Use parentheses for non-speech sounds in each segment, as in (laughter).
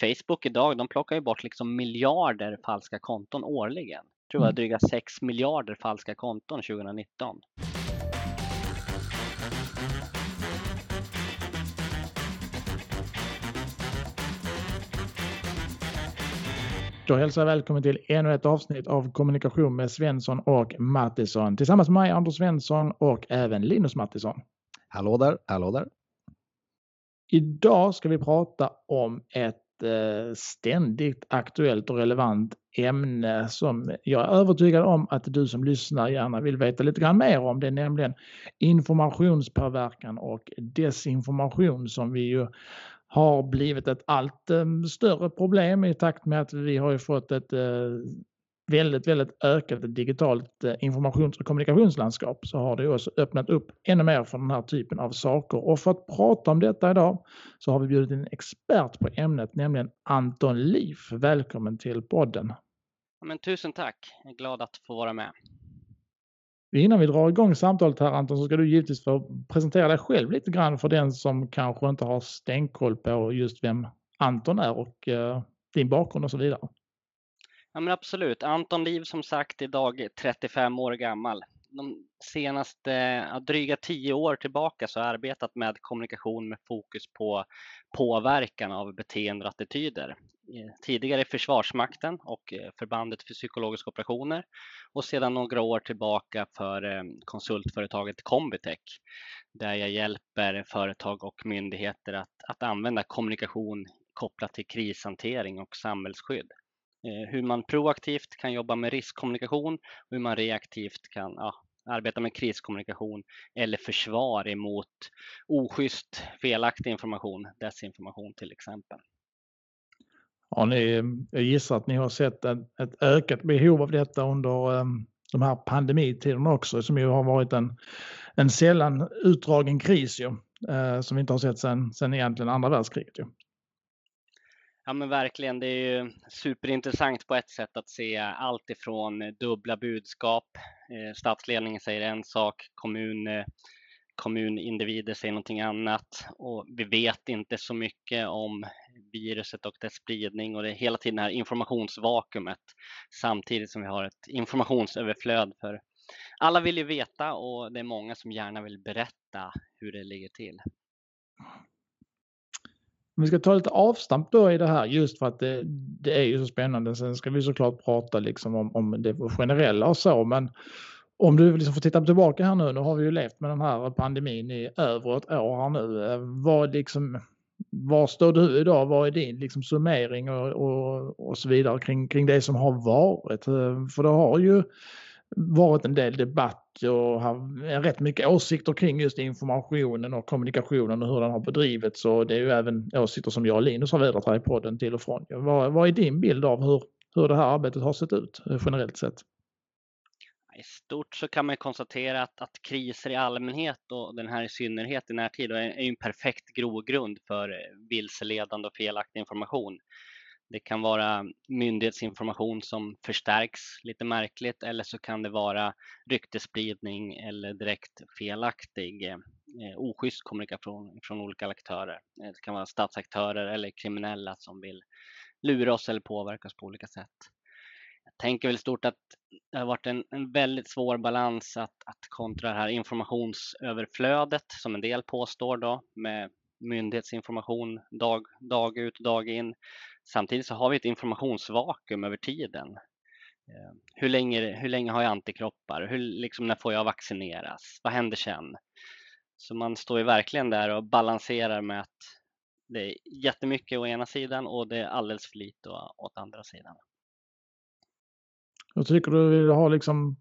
Facebook idag, de plockar ju bort liksom miljarder falska konton årligen. Jag tror det var dryga 6 miljarder falska konton 2019. Då hälsar jag välkommen till ännu ett avsnitt av kommunikation med Svensson och Mattisson. Tillsammans med mig Anders Svensson och även Linus Mattisson. Hallå där, hallå där. Idag ska vi prata om ett Eh, ständigt aktuellt och relevant ämne som jag är övertygad om att du som lyssnar gärna vill veta lite grann mer om. Det är nämligen informationspåverkan och desinformation som vi ju har blivit ett allt eh, större problem i takt med att vi har ju fått ett eh, väldigt, väldigt ökat digitalt eh, informations och kommunikationslandskap så har det också öppnat upp ännu mer för den här typen av saker. Och för att prata om detta idag så har vi bjudit in en expert på ämnet, nämligen Anton Liv. Välkommen till podden. Ja, men tusen tack, jag är glad att få vara med. Innan vi drar igång samtalet här Anton så ska du givetvis få presentera dig själv lite grann för den som kanske inte har stenkoll på just vem Anton är och uh, din bakgrund och så vidare. Ja men absolut. Anton Liv som sagt idag 35 år gammal. De senaste ja, dryga tio år tillbaka så har jag arbetat med kommunikation med fokus på påverkan av beteende och attityder tidigare i Försvarsmakten och eh, förbandet för psykologiska operationer och sedan några år tillbaka för eh, konsultföretaget Combitech där jag hjälper företag och myndigheter att, att använda kommunikation kopplat till krishantering och samhällsskydd. Eh, hur man proaktivt kan jobba med riskkommunikation och hur man reaktivt kan ja, arbeta med kriskommunikation eller försvar emot oschysst felaktig information, desinformation till exempel. Ja, ni, jag gissar att ni har sett ett, ett ökat behov av detta under um, de här pandemitiderna också som ju har varit en, en sällan utdragen kris ju, uh, som vi inte har sett sedan egentligen andra världskriget. Ju. Ja men verkligen, det är ju superintressant på ett sätt att se allt ifrån dubbla budskap. Eh, statsledningen säger en sak, kommun eh, kommunindivider säger någonting annat och vi vet inte så mycket om viruset och dess spridning och det är hela tiden det här informationsvakuumet samtidigt som vi har ett informationsöverflöd för alla vill ju veta och det är många som gärna vill berätta hur det ligger till. Om vi ska ta lite avstamp då i det här just för att det, det är ju så spännande. Sen ska vi såklart prata liksom om, om det generella och så men om du liksom får titta tillbaka här nu, nu har vi ju levt med den här pandemin i över ett år här nu. Eh, vad liksom, var står du idag? Vad är din liksom summering och, och, och så vidare kring, kring det som har varit? Eh, för det har ju varit en del debatt och har rätt mycket åsikter kring just informationen och kommunikationen och hur den har bedrivits. Och det är ju även åsikter som jag och Linus har vädrat här i podden till och från. Vad, vad är din bild av hur, hur det här arbetet har sett ut eh, generellt sett? I stort så kan man konstatera att, att kriser i allmänhet och den här i synnerhet i närtid är, är en perfekt grogrund för eh, vilseledande och felaktig information. Det kan vara myndighetsinformation som förstärks lite märkligt eller så kan det vara ryktespridning eller direkt felaktig eh, oschysst kommunikation från olika aktörer. Eh, det kan vara statsaktörer eller kriminella som vill lura oss eller påverka oss på olika sätt Jag tänker väl stort att det har varit en, en väldigt svår balans att, att kontra det här informationsöverflödet som en del påstår då med myndighetsinformation dag, dag ut och dag in. Samtidigt så har vi ett informationsvakuum över tiden. Eh, hur länge, hur länge har jag antikroppar? Hur, liksom, när får jag vaccineras? Vad händer sen? Så man står ju verkligen där och balanserar med att det är jättemycket å ena sidan och det är alldeles för lite åt andra sidan. Jag tycker du har liksom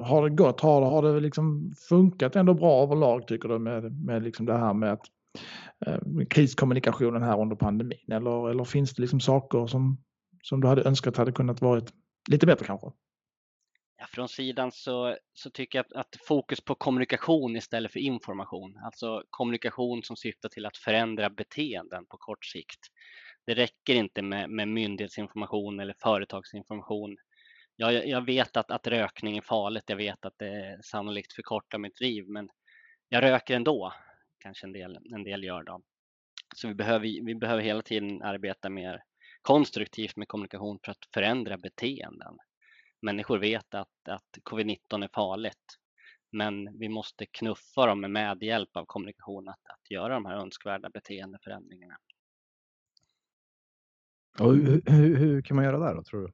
har det gått? Har det, har det liksom funkat ändå bra överlag tycker du med, med liksom det här med att, Eh, kriskommunikationen här under pandemin? Eller, eller finns det liksom saker som, som du hade önskat hade kunnat varit lite bättre kanske? Ja, från sidan så, så tycker jag att fokus på kommunikation istället för information, alltså kommunikation som syftar till att förändra beteenden på kort sikt. Det räcker inte med, med myndighetsinformation eller företagsinformation Jag, jag vet att, att rökning är farligt. Jag vet att det sannolikt förkortar mitt liv, men jag röker ändå. Kanske en del, en del gör då. Så vi behöver, vi behöver hela tiden arbeta mer konstruktivt med kommunikation för att förändra beteenden. Människor vet att, att covid-19 är farligt, men vi måste knuffa dem med medhjälp av kommunikation att, att göra de här önskvärda beteendeförändringarna. Och hur, hur, hur kan man göra det då, tror du?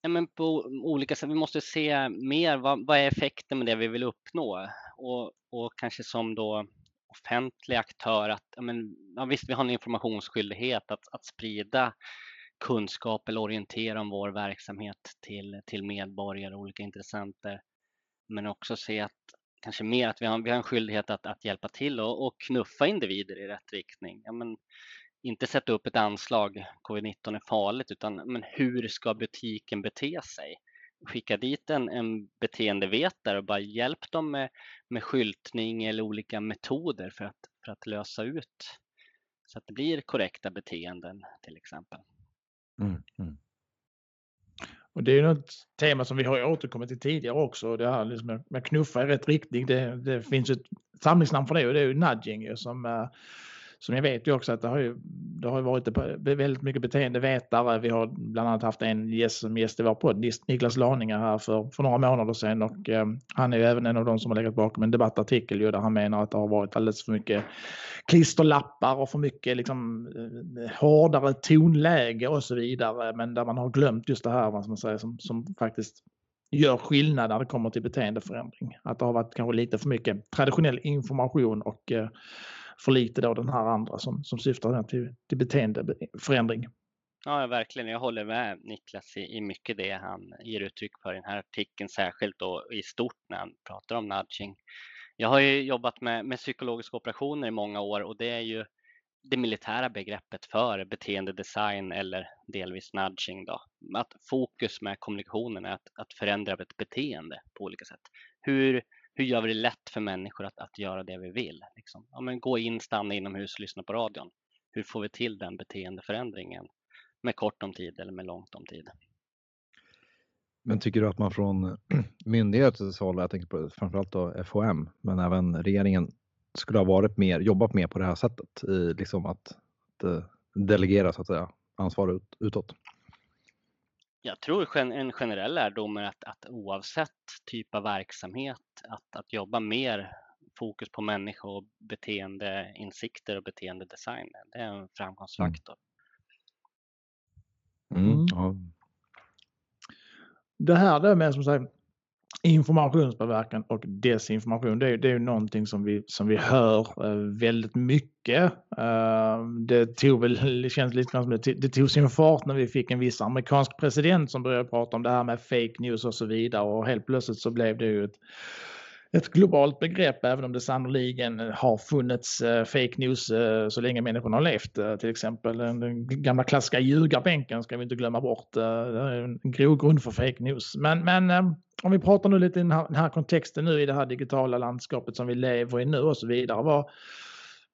Ja, men på olika sätt. Vi måste se mer vad, vad är effekten med det vi vill uppnå och, och kanske som då offentlig aktör att ja, men, ja, visst, vi har en informationsskyldighet att, att sprida kunskap eller orientera om vår verksamhet till, till medborgare och olika intressenter. Men också se att kanske mer att vi har, vi har en skyldighet att, att hjälpa till och, och knuffa individer i rätt riktning. Ja, men, inte sätta upp ett anslag, covid-19 är farligt, utan men hur ska butiken bete sig? Skicka dit en, en beteendevetare och bara hjälp dem med, med skyltning eller olika metoder för att, för att lösa ut så att det blir korrekta beteenden till exempel. Mm, mm. Och det är något tema som vi har återkommit till tidigare också. Det här liksom med knuffa i rätt riktning. Det, det finns ett samlingsnamn för det och det är ju nudging som uh, som jag vet ju också att det har ju, det har varit väldigt mycket beteendevetare. Vi har bland annat haft en gäst som gäst i vår podd, Niklas Laningar här för, för några månader sedan och eh, han är ju även en av de som har legat bakom en debattartikel ju, där han menar att det har varit alldeles för mycket klisterlappar och för mycket liksom, eh, hårdare tonläge och så vidare. Men där man har glömt just det här vad man säger, som, som faktiskt gör skillnad när det kommer till beteendeförändring. Att det har varit kanske lite för mycket traditionell information och eh, för lite då den här andra som, som syftar till, till beteendeförändring. Ja, verkligen. Jag håller med Niklas i, i mycket det han ger uttryck för i den här artikeln, särskilt och i stort när han pratar om nudging. Jag har ju jobbat med, med psykologiska operationer i många år och det är ju det militära begreppet för beteendedesign eller delvis nudging. Då. Att fokus med kommunikationen är att, att förändra ett beteende på olika sätt. Hur, hur gör vi det lätt för människor att, att göra det vi vill? Liksom? Ja, men gå in, stanna inomhus och lyssna på radion. Hur får vi till den beteendeförändringen med kort om tid eller med långt om tid? Men tycker du att man från (clears throat) myndighetens håll, jag tänker på framförallt då FHM, men även regeringen, skulle ha varit mer, jobbat mer på det här sättet i liksom att, att delegera så att säga ansvar ut, utåt? Jag tror en generell lärdom är att, att oavsett typ av verksamhet, att, att jobba mer fokus på människa och beteendeinsikter och beteendedesign. Det är en mm. framgångsfaktor. Mm. Mm. Ja. Det här det med som sagt, informationspåverkan och desinformation, det är, det är ju någonting som vi, som vi hör eh, väldigt mycket. Eh, det tog väl, det känns lite som det, det tog sin fart när vi fick en viss amerikansk president som började prata om det här med fake news och så vidare och helt plötsligt så blev det ju ett ett globalt begrepp även om det sannoliken har funnits uh, fake news uh, så länge människorna har levt. Uh, till exempel den gamla klassiska ljugarbänken ska vi inte glömma bort. det är en grogrund för fake news. Men, men om vi pratar nu lite i den här, den här, kontexten nu i det här digitala landskapet som vi lever i nu och så vidare. Vad,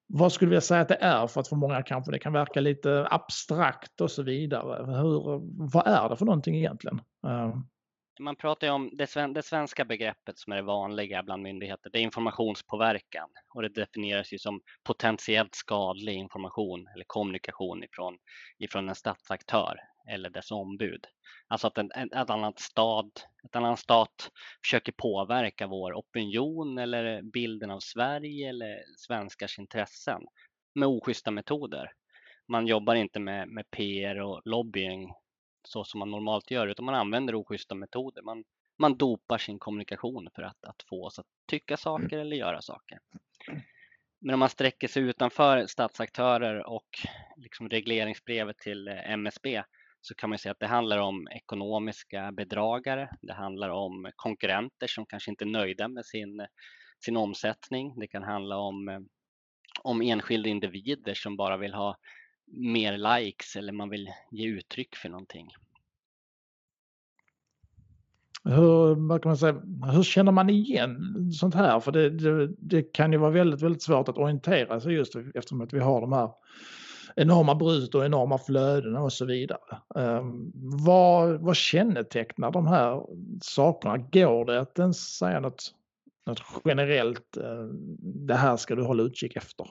vad skulle vi säga att det är? För att för många kanske det kan verka lite abstrakt och så vidare. Hur, vad är det för någonting egentligen? Man pratar ju om det, sven det, svenska begreppet som är det vanliga bland myndigheter. Det är informationspåverkan och det definieras ju som potentiellt skadlig information eller kommunikation ifrån, ifrån en statsaktör eller dess ombud. Alltså att en, en, ett annat stad, ett annan stat försöker påverka vår opinion eller bilden av Sverige eller svenskars intressen med oschyssta metoder. Man jobbar inte med, med PR och lobbying så som man normalt gör, utan man använder oschyssta metoder. Man, man dopar sin kommunikation för att, att få oss att tycka saker eller göra saker. Men om man sträcker sig utanför statsaktörer och liksom regleringsbrevet till eh, MSB så kan man säga att det handlar om ekonomiska bedragare. Det handlar om konkurrenter som kanske inte är nöjda med sin, sin omsättning. Det kan handla om, eh, om enskilda individer som bara vill ha mer likes eller man vill ge uttryck för någonting. Hur, vad kan man säga, hur känner man igen sånt här? För det, det, det, kan ju vara väldigt, väldigt svårt att orientera sig just eftersom att vi har de här enorma brutet och enorma flöden och så vidare. Um, vad, vad kännetecknar de här sakerna? Går det att ens säga något, något generellt, Uh, det här ska du hålla utkik efter?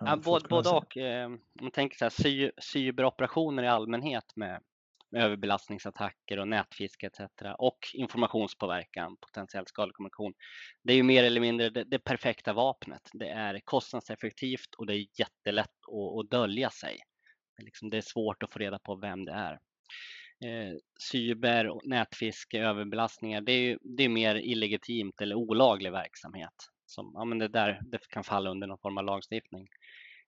Ja, både, både och. Eh, om man tänker så här, cy, cyberoperationer i allmänhet med, med överbelastningsattacker och nätfiske etc. och informationspåverkan, potentiellt skadlig kommunikation. Det är ju mer eller mindre det, det, perfekta vapnet. Det är kostnadseffektivt och det är jättelätt att, att dölja sig. Det är, liksom, det är svårt att få reda på vem det är eh, cyber, nätfiske, överbelastningar, det är ju det är mer illegitimt eller olaglig verksamhet. Som, ja, men det där det kan falla under någon form av lagstiftning.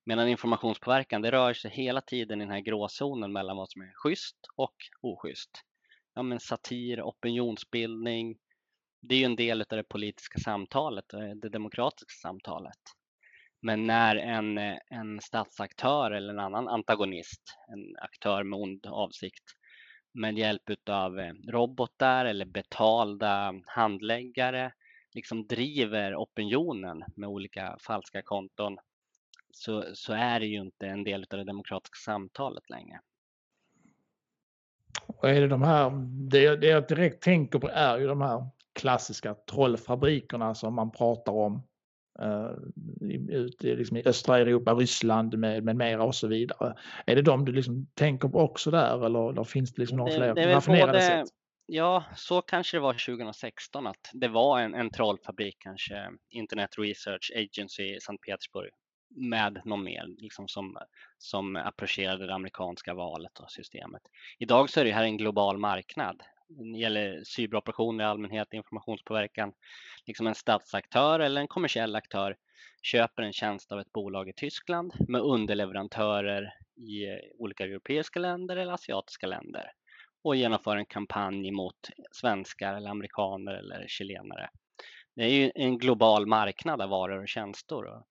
Medan informationspåverkan, det rör sig hela tiden i den här gråzonen mellan vad som är schysst och oschysst. Ja, men satir, opinionsbildning, det är ju en del av det politiska samtalet, eh, det demokratiska samtalet. Men när en, eh, en statsaktör eller en annan antagonist, en aktör med ond avsikt, med hjälp av eh, robotar eller betalda handläggare liksom driver opinionen med olika falska konton så, så är det ju inte en del av det demokratiska samtalet längre. Och är det de här, det, det jag direkt tänker på är ju de här klassiska trollfabrikerna som man pratar om Uh, ut liksom i östra Europa, Ryssland med, med mera och så vidare. Är det de du liksom tänker på också där eller, eller finns det liksom några fler det raffinerade både, sätt? Ja, så kanske det var 2016 att det var en, en trollfabrik kanske, Internet Research Agency i Sankt Petersburg med någon mer liksom som, som approcherade det amerikanska valet och systemet. Idag så är det här en global marknad det gäller cyberoperationer i allmänhet, informationspåverkan. Liksom en statsaktör eller en kommersiell aktör köper en tjänst av ett bolag i Tyskland med underleverantörer i olika europeiska länder eller asiatiska länder och genomför en kampanj mot svenskar eller amerikaner eller chilenare. Det är ju en global marknad av varor och tjänster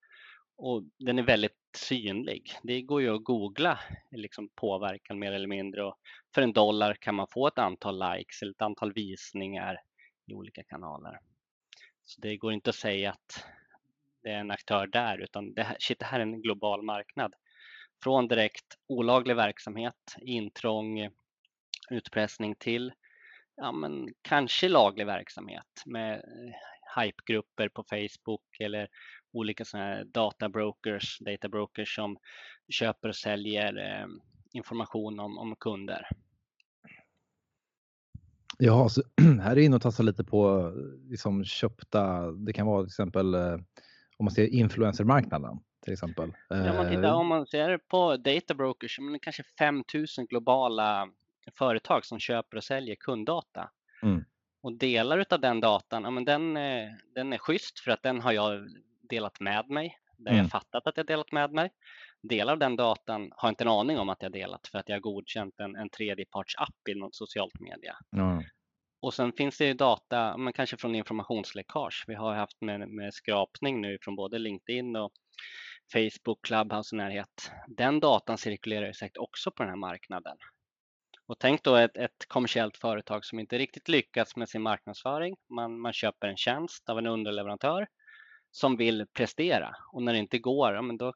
och den är väldigt synlig. Det går ju att googla liksom påverkan mer eller mindre och för en dollar kan man få ett antal likes eller ett antal visningar i olika kanaler. Så det går inte att säga att det är en aktör där utan det här, shit, det här är en global marknad. Från direkt olaglig verksamhet, intrång, utpressning till ja, men kanske laglig verksamhet med eh, hypegrupper på Facebook eller olika sådana här databrokers, databrokers som köper och säljer eh, information om, om kunder. Ja, så (clears throat) här är inne och tassar lite på liksom köpta, det kan vara till exempel eh, om man ser influencermarknaden till exempel. Ja, man tittar, eh, om man ser på databrokers, men kanske 5000 globala företag som köper och säljer kunddata. Mm. Och delar av den datan, ja, men den, den är schysst för att den har jag delat med mig, där mm. jag fattat att jag delat med mig. Delar av den datan har inte en aning om att jag delat för att jag godkänt en, en tredjepartsapp i något socialt media. Mm. Och sen finns det ju data, men kanske från informationsläckage. Vi har haft med, med skrapning nu från både LinkedIn och Facebook, Clubhouse och närhet. Den datan cirkulerar ju säkert också på den här marknaden. Och tänk då ett, ett kommersiellt företag som inte riktigt lyckats med sin marknadsföring. Man, man köper en tjänst av en underleverantör som vill prestera och när det inte går, ja, men då,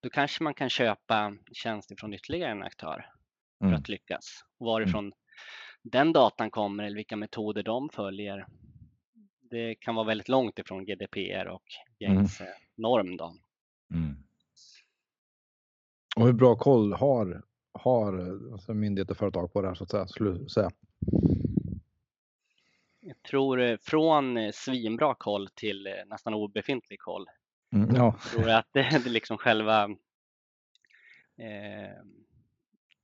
då kanske man kan köpa tjänster från ytterligare en aktör för mm. att lyckas. Varifrån mm. den datan kommer eller vilka metoder de följer, det kan vara väldigt långt ifrån GDPR och gängse mm. norm. Då. Mm. Och hur bra koll har, har alltså myndigheter och företag på det här så att säga? Skulle säga? Jag tror eh, från eh, svinbra koll till eh, nästan obefintlig koll. Mm, ja. Jag tror att det är liksom själva eh,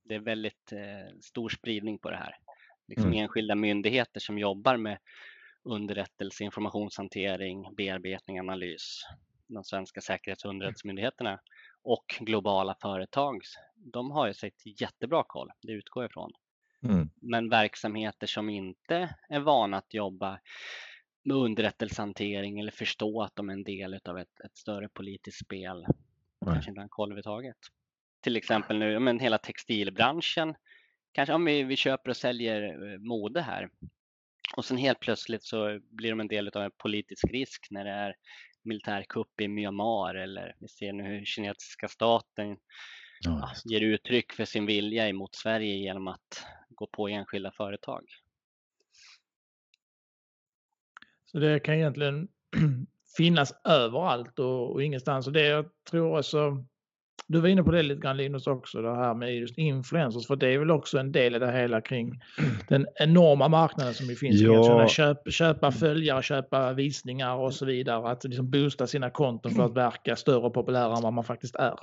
det är väldigt eh, stor spridning på det här. Liksom mm. Enskilda myndigheter som jobbar med underrättelse, informationshantering, bearbetning, analys. De svenska säkerhets och underrättelsemyndigheterna och globala företag. De har ju sett jättebra koll, det utgår jag ifrån. Mm. Men verksamheter som inte är vana att jobba med underrättelsehantering eller förstå att de är en del av ett, ett större politiskt spel Nej. kanske inte har koll överhuvudtaget. Till exempel nu, men hela textilbranschen. Kanske om vi, vi köper och säljer eh, mode här och sen helt plötsligt så blir de en del av en politisk risk när det är militärkupp i Myanmar eller vi ser nu hur kinesiska staten ja, ger uttryck för sin vilja emot Sverige genom att gå på enskilda företag. Så det kan egentligen (clears throat) finnas överallt och, och ingenstans. Och det jag tror också, du var inne på det lite grann Linus också, det här med just influencers, för det är väl också en del i det hela kring (clears throat) den enorma marknaden som det finns. Ja. Att kunna köpa, köpa följare, köpa visningar och så vidare. Att liksom boosta sina konton för att verka större och populärare än vad man faktiskt är.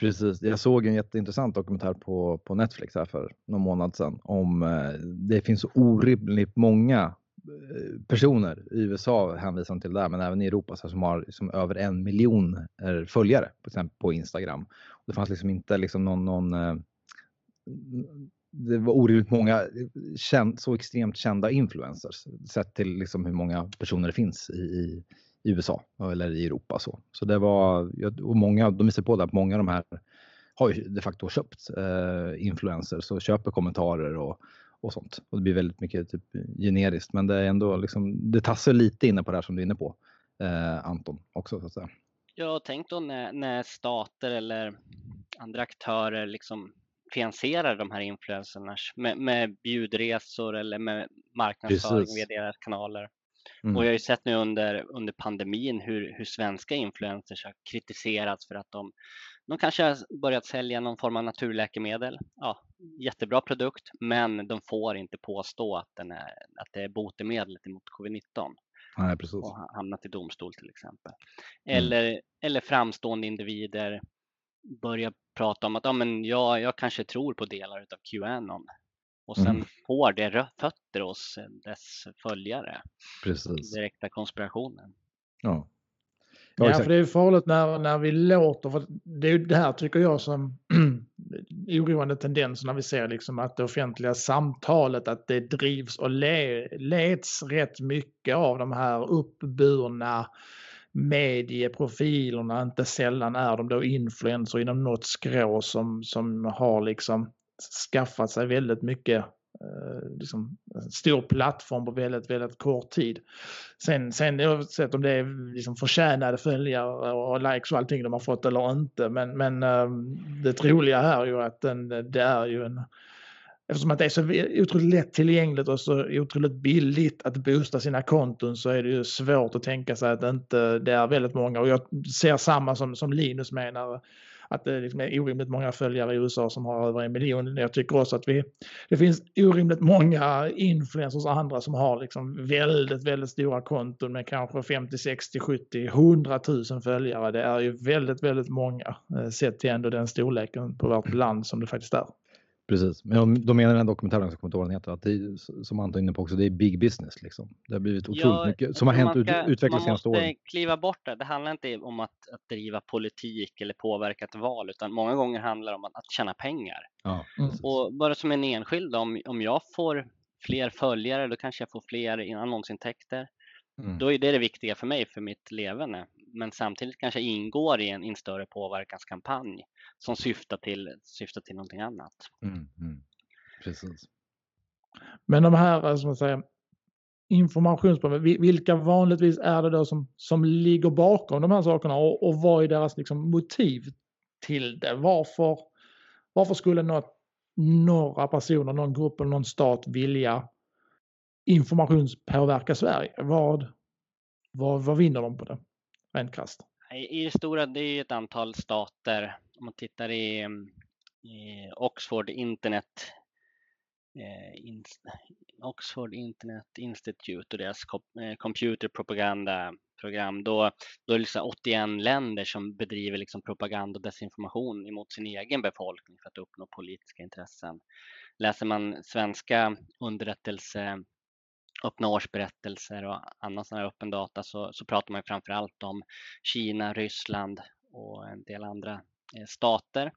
Precis, jag såg en jätteintressant dokumentär på, på Netflix här för någon månad sedan om eh, det finns så orimligt många Eh, personer i USA hänvisar de till där, men även i Europa så som har liksom över en miljon eh, följare på, exempel på Instagram. Det fanns liksom inte liksom någon, någon eh, det var orimligt många eh, känd, så extremt kända influencers sett till liksom hur många personer det finns i, i, i USA eller i Europa. Så, så det var, och många, de visar på det att många av de här har ju de facto köpt eh, influencers och köper kommentarer och och sånt. Och det blir väldigt mycket typ generiskt, men det är ändå liksom, det tassar lite inne på det här som du är inne på, eh, Anton, också så att säga. Ja, tänk då när, när stater eller andra aktörer liksom finansierar de här influencerna med, med bjudresor eller med marknadsföring via deras kanaler. Mm. Och jag har ju sett nu under, under pandemin hur, hur svenska influencers har kritiserats för att de de kanske har börjat sälja någon form av naturläkemedel. Ja, jättebra produkt, men de får inte påstå att, den är, att det är botemedlet mot covid-19. Nej, precis. Och hamnat i domstol till exempel. Mm. Eller, mm. eller framstående individer börjar prata om att ja, men jag, jag kanske tror på delar av Qanon och sen mm. får det fötter hos dess följare. Precis. Direkta konspirationen. Ja. Ja, ja för det är farligt när, när vi låter, för det är det här tycker jag som (clears throat) oroande tendenser när vi ser liksom att det offentliga samtalet, att det drivs och le, leds rätt mycket av de här uppburna medieprofilerna, inte sällan är de då influenser inom något skrå som, som har liksom skaffat sig väldigt mycket Eh, liksom, stor plattform på väldigt, väldigt kort tid. Sen, sen oavsett om det är liksom förtjänade följare och likes och allting de har fått eller inte. Men, men ehm, det troliga här är ju att den, det är ju en Eftersom att det är så otroligt lättillgängligt och så otroligt billigt att boosta sina konton så är det ju svårt att tänka sig att det inte det är väldigt många. Och jag ser samma som, som Linus menar att det liksom är orimligt många följare i USA som har över en miljon. Jag tycker också att vi, det finns orimligt många influencers och andra som har liksom väldigt, väldigt stora konton med kanske 50, 60, 70, 100 000 följare. Det är ju väldigt, väldigt många eh, sett till ändå den storleken på vårt land som det faktiskt är. Precis, men de menar i den dokumentären, som kommer heter, att det är, som Anton inne på också, det är big business liksom. Det har blivit otroligt ja, mycket som har hänt och utvecklats senaste åren. Man måste kliva bort det. Det handlar inte om att, att driva politik eller påverka ett val, utan många gånger handlar det om att, att tjäna pengar. Ja, och bara som en enskild, om, om jag får fler följare, då kanske jag får fler annonsintäkter. Mm. Då är det det viktiga för mig, för mitt levande. Men samtidigt kanske jag ingår i en, en större påverkanskampanj som syftar till, syftar till någonting annat. Mm, mm. Precis. Men de här, som man säger, informationsproblemen, vilka vanligtvis är det då som, som ligger bakom de här sakerna och, och vad är deras liksom, motiv till det? Varför, varför skulle något, några personer, någon grupp eller någon stat vilja informationspåverka Sverige? Vad, vad, vad vinner de på det? Rent krasst. I det stora, det är ett antal stater. Om man tittar i, i Oxford Internet eh, in, Oxford Internet Institute och deras eh, computer propaganda program, då, då är det liksom 81 länder som bedriver liksom propaganda och desinformation emot sin egen befolkning för att uppnå politiska intressen. Läser man svenska underrättelse öppna årsberättelser och annan sån här öppen data så, så pratar man framför allt om Kina, Ryssland och en del andra Eh, stater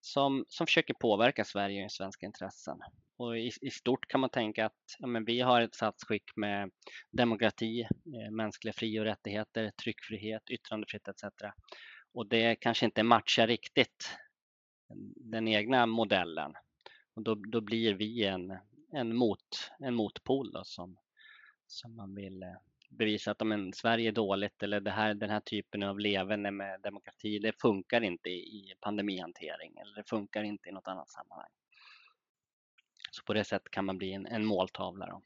som, som försöker påverka Sverige och svenska intressen. Och i, i, stort kan man tänka att ja, men vi har ett statsskick med demokrati, eh, mänskliga fri och rättigheter, tryckfrihet, yttrandefrihet etc. Och det kanske inte matchar riktigt den egna modellen. Och då, då blir vi en, en, mot, en motpol då, som, som man vill eh, bevisa att om Sverige är dåligt eller det här, den här typen av levande med demokrati, det funkar inte i pandemihantering eller det funkar inte i något annat sammanhang. Så på det sättet kan man bli en, en måltavla. Då.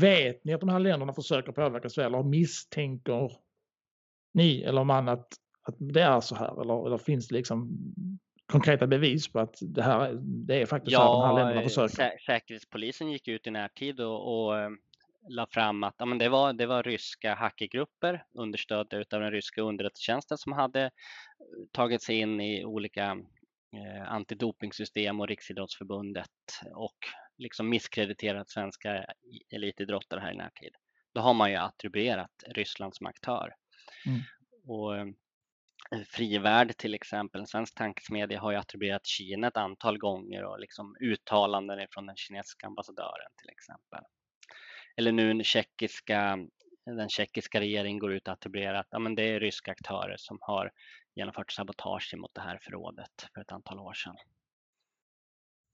vet ni att de här länderna försöker påverka Sverige eller misstänker ni eller man att, att det är så här? Eller, eller finns det liksom konkreta bevis på att det här det är faktiskt ja, så här de här länderna försöker? Sä Säkerhetspolisen gick ut i närtid och, och eh, la fram att ja, men det, var, det var ryska hackergrupper understödda av den ryska underrättelsetjänsten som hade eh, tagit sig in i olika eh, antidopingsystem och Riksidrottsförbundet och liksom misskrediterat svenska elitidrottare här i närtid. Då har man ju attribuerat Ryssland som aktör. Mm. Och eh, Frivärd till exempel, en svensk tankesmedja har ju attribuerat Kina ett antal gånger och liksom uttalanden från den kinesiska ambassadören till exempel. Eller nu den tjeckiska, den tjeckiska regeringen går ut och attribuerar att ja, men det är ryska aktörer som har genomfört sabotage mot det här förrådet för ett antal år sedan.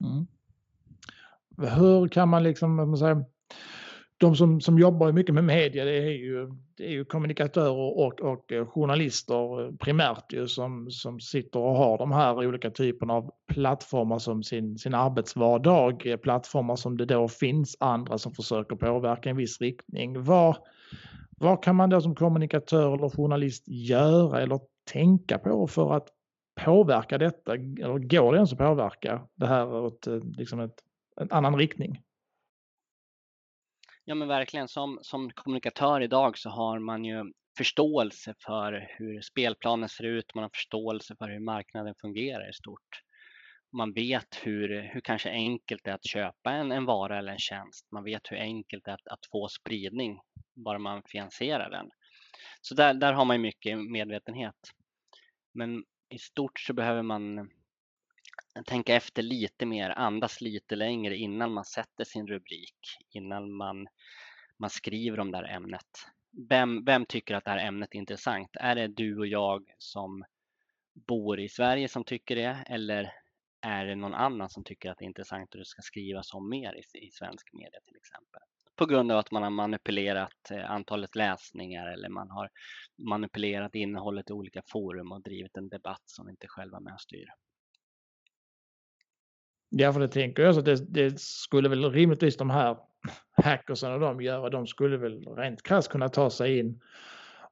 Mm. Hur kan man liksom, man säger, de som, som jobbar mycket med media det är ju, det är ju kommunikatörer och, och eh, journalister eh, primärt ju som, som sitter och har de här olika typerna av plattformar som sin, sin arbetsvardag. Eh, plattformar som det då finns andra som försöker påverka en viss riktning. Vad, vad kan man då som kommunikatör eller journalist göra eller tänka på för att påverka detta? Eller går det ens att påverka det här åt liksom ett, en annan riktning? Ja men verkligen, som, som kommunikatör idag så har man ju förståelse för hur spelplanen ser ut, man har förståelse för hur marknaden fungerar i stort. Man vet hur, hur kanske enkelt det är att köpa en, en vara eller en tjänst. Man vet hur enkelt det är att, att få spridning bara man finansierar den. Så där, där har man mycket medvetenhet. Men i stort så behöver man tänka efter lite mer, andas lite längre innan man sätter sin rubrik, innan man, man skriver om det här ämnet. Vem, vem tycker att det här ämnet är intressant? Är det du och jag som bor i Sverige som tycker det eller är det någon annan som tycker att det är intressant och det ska skrivas om mer i, i svensk media till exempel? På grund av att man har manipulerat eh, antalet läsningar eller man har manipulerat innehållet i olika forum och drivit en debatt som inte själva med och styr. Ja, för det tänker jag så att det, det, skulle väl rimligtvis de här hackersen och de göra, de skulle väl rent krasst kunna ta sig in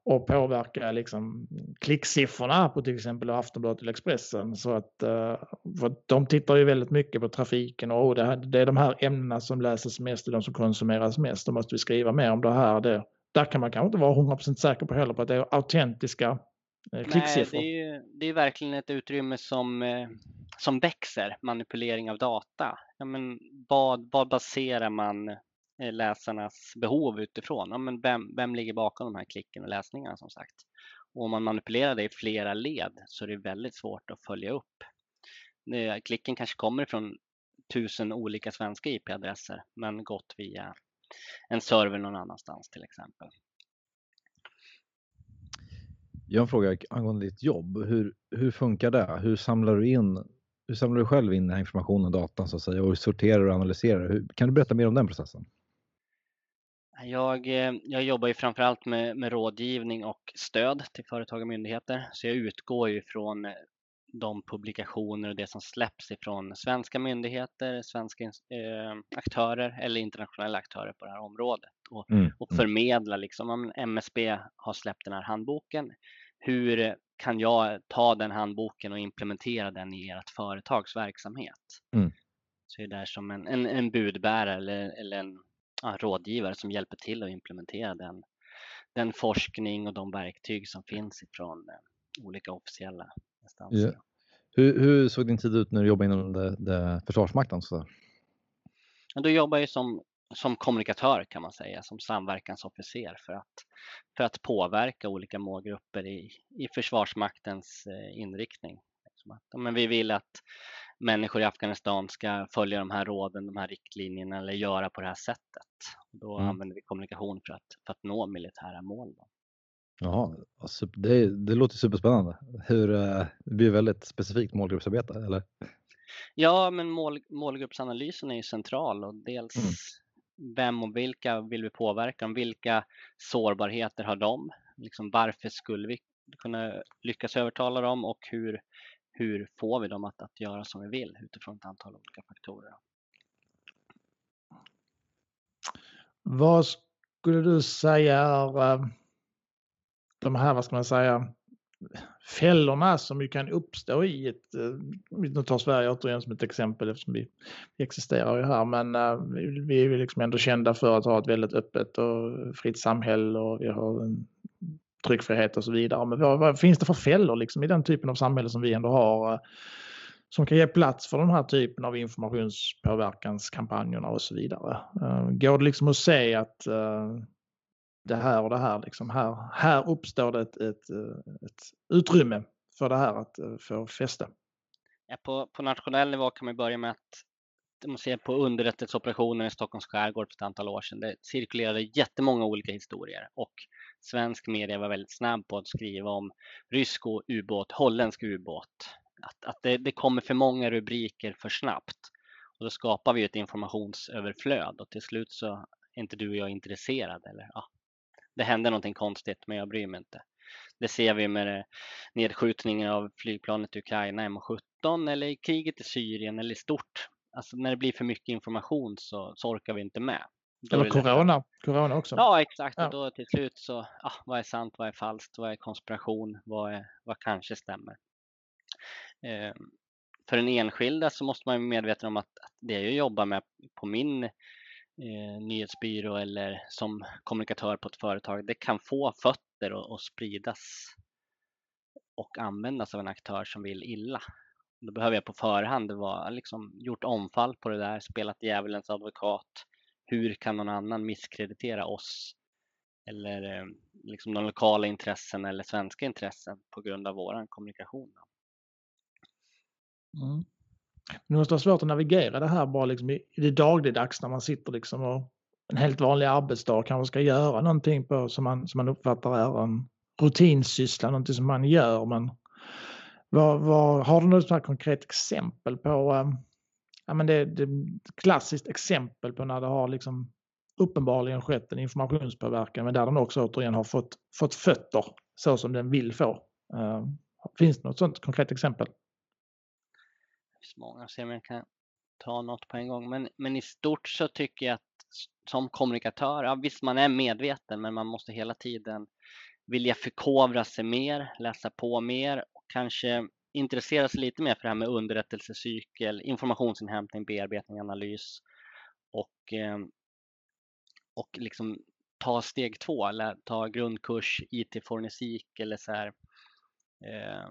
och påverka liksom klicksiffrorna på till exempel Aftonbladet eller Expressen. Så att, eh, för de tittar ju väldigt mycket på trafiken och oh, det, det, är de här ämnena som läses mest och de som konsumeras mest. Då måste vi skriva mer om det här. Det, där kan man kanske inte vara 100% säker på heller på att det är autentiska. Nej, det är ju det är verkligen ett utrymme som eh som växer, manipulering av data. Ja, men vad, vad baserar man eh, läsarnas behov utifrån? Ja, men vem, vem ligger bakom de här klicken och läsningarna som sagt? Och om man manipulerar det i flera led så är det väldigt svårt att följa upp. Klicken kanske kommer från tusen olika svenska IP-adresser men gått via en server någon annanstans till exempel. Jag har en fråga angående ditt jobb. Hur, hur funkar det? Hur samlar du in hur samlar du själv in den här informationen och datan så att säga och sorterar och analyserar? Hur, kan du berätta mer om den processen? Jag, eh, jag jobbar ju framförallt med, med rådgivning och stöd till företag och myndigheter. Så jag utgår ju från eh, de publikationer och det som släpps ifrån svenska myndigheter, svenska eh, aktörer eller internationella aktörer på det här området och, mm. och mm. förmedla liksom om MSB har släppt den här handboken. Hur kan jag ta den handboken och implementera den i ert företags verksamhet? Mm. Så är det som en, en, en budbärare eller, eller en ja, rådgivare som hjälper till att implementera den, den forskning och de verktyg som finns ifrån eh, olika officiella instanser. Ja. Hur, hur, såg din tid ut när du jobbade inom det, det Försvarsmakten? Så? Ja, då jobbade jag som som kommunikatör kan man säga, som samverkansofficer för att, för att påverka olika målgrupper i, i Försvarsmaktens eh, inriktning. Liksom men vi vill att människor i Afghanistan ska följa de här råden, de här riktlinjerna eller göra på det här sättet. Då mm. använder vi kommunikation för att, för att nå militära mål. Då. Jaha, alltså det, det låter superspännande. Hur, eh, det blir väldigt specifikt målgruppsarbete, eller? Ja, men mål, målgruppsanalysen är ju central och dels mm vem och vilka vill vi påverka? Vilka sårbarheter har de? Liksom varför skulle vi kunna lyckas övertala dem och hur, hur får vi dem att, att göra som vi vill utifrån ett antal olika faktorer? Vad skulle du säga är eh, de här, vad ska man säga, fällorna som ju kan uppstå i ett, eh, nu tar Sverige återigen som ett exempel eftersom vi, vi existerar ju här, men eh, vi är ju liksom ändå kända för att ha ett väldigt öppet och fritt samhälle och vi har en tryckfrihet och så vidare. Men vad, vad finns det för fällor liksom i den typen av samhälle som vi ändå har? Eh, som kan ge plats för den här typen av informationspåverkanskampanjerna och så vidare. Går det liksom att se att det här och det här. Liksom här, här uppstår det ett, ett, eh, ett utrymme för det här att eh, få fäste. Ja, på, på nationell nivå kan man börja med att man ser på underrättelseoperationer i Stockholms skärgård för ett antal år sedan. Det cirkulerade jättemånga olika historier och svensk media var väldigt snabb på att skriva om rysk ubåt, holländsk ubåt. Att, att det, det kommer för många rubriker för snabbt. Och då skapar vi ett informationsöverflöd och till slut så är inte du och jag intresserade. Eller, ja, det hände någonting konstigt men jag bryr mig inte. Det ser vi med nedskjutningen av flygplanet i Ukraina MH17 eller i kriget i Syrien eller i stort. Alltså när det blir för mycket information så, så orkar vi inte med. Då eller corona, corona också. Ja exakt ja. och då till slut så, ah, vad är sant, vad är falskt, vad är konspiration, vad, är, vad kanske stämmer. Eh, för den enskilda så måste man vara medveten om att, att det jag jobbar med på min eh, nyhetsbyrå eller som kommunikatör på ett företag, det kan få fötter och, och spridas och användas av en aktör som vill illa. Då behöver jag på förhand vara, liksom, gjort omfall på det där, spelat djävulens advokat. Hur kan någon annan misskreditera oss eller eh, liksom de lokala intressen eller svenska intressen på grund av våran kommunikation? Mm. Det måste vara svårt att navigera det här bara liksom i, i det dagligdags när man sitter liksom och en helt vanlig arbetsdag kanske ska göra någonting på som man, som man uppfattar är en rutinsyssla, någonting som man gör. Men vad, vad, har du något konkret exempel på, um, ja men det, det klassiskt exempel på när det har liksom uppenbarligen skett en informationspåverkan men där den också återigen har fått, fått fötter så som den vill få. Uh, finns det något sånt konkret exempel? Finns många, se om jag kan ta något på en gång. Men, men i stort så tycker jag att som kommunikatör, ja, visst man är medveten men man måste hela tiden vilja förkovra sig mer, läsa på mer och kanske intressera sig lite mer för det här med underrättelsecykel, informationsinhämtning, bearbetning, analys och, eh, och liksom ta steg två, eller ta grundkurs IT-fornesik eller så här, eh,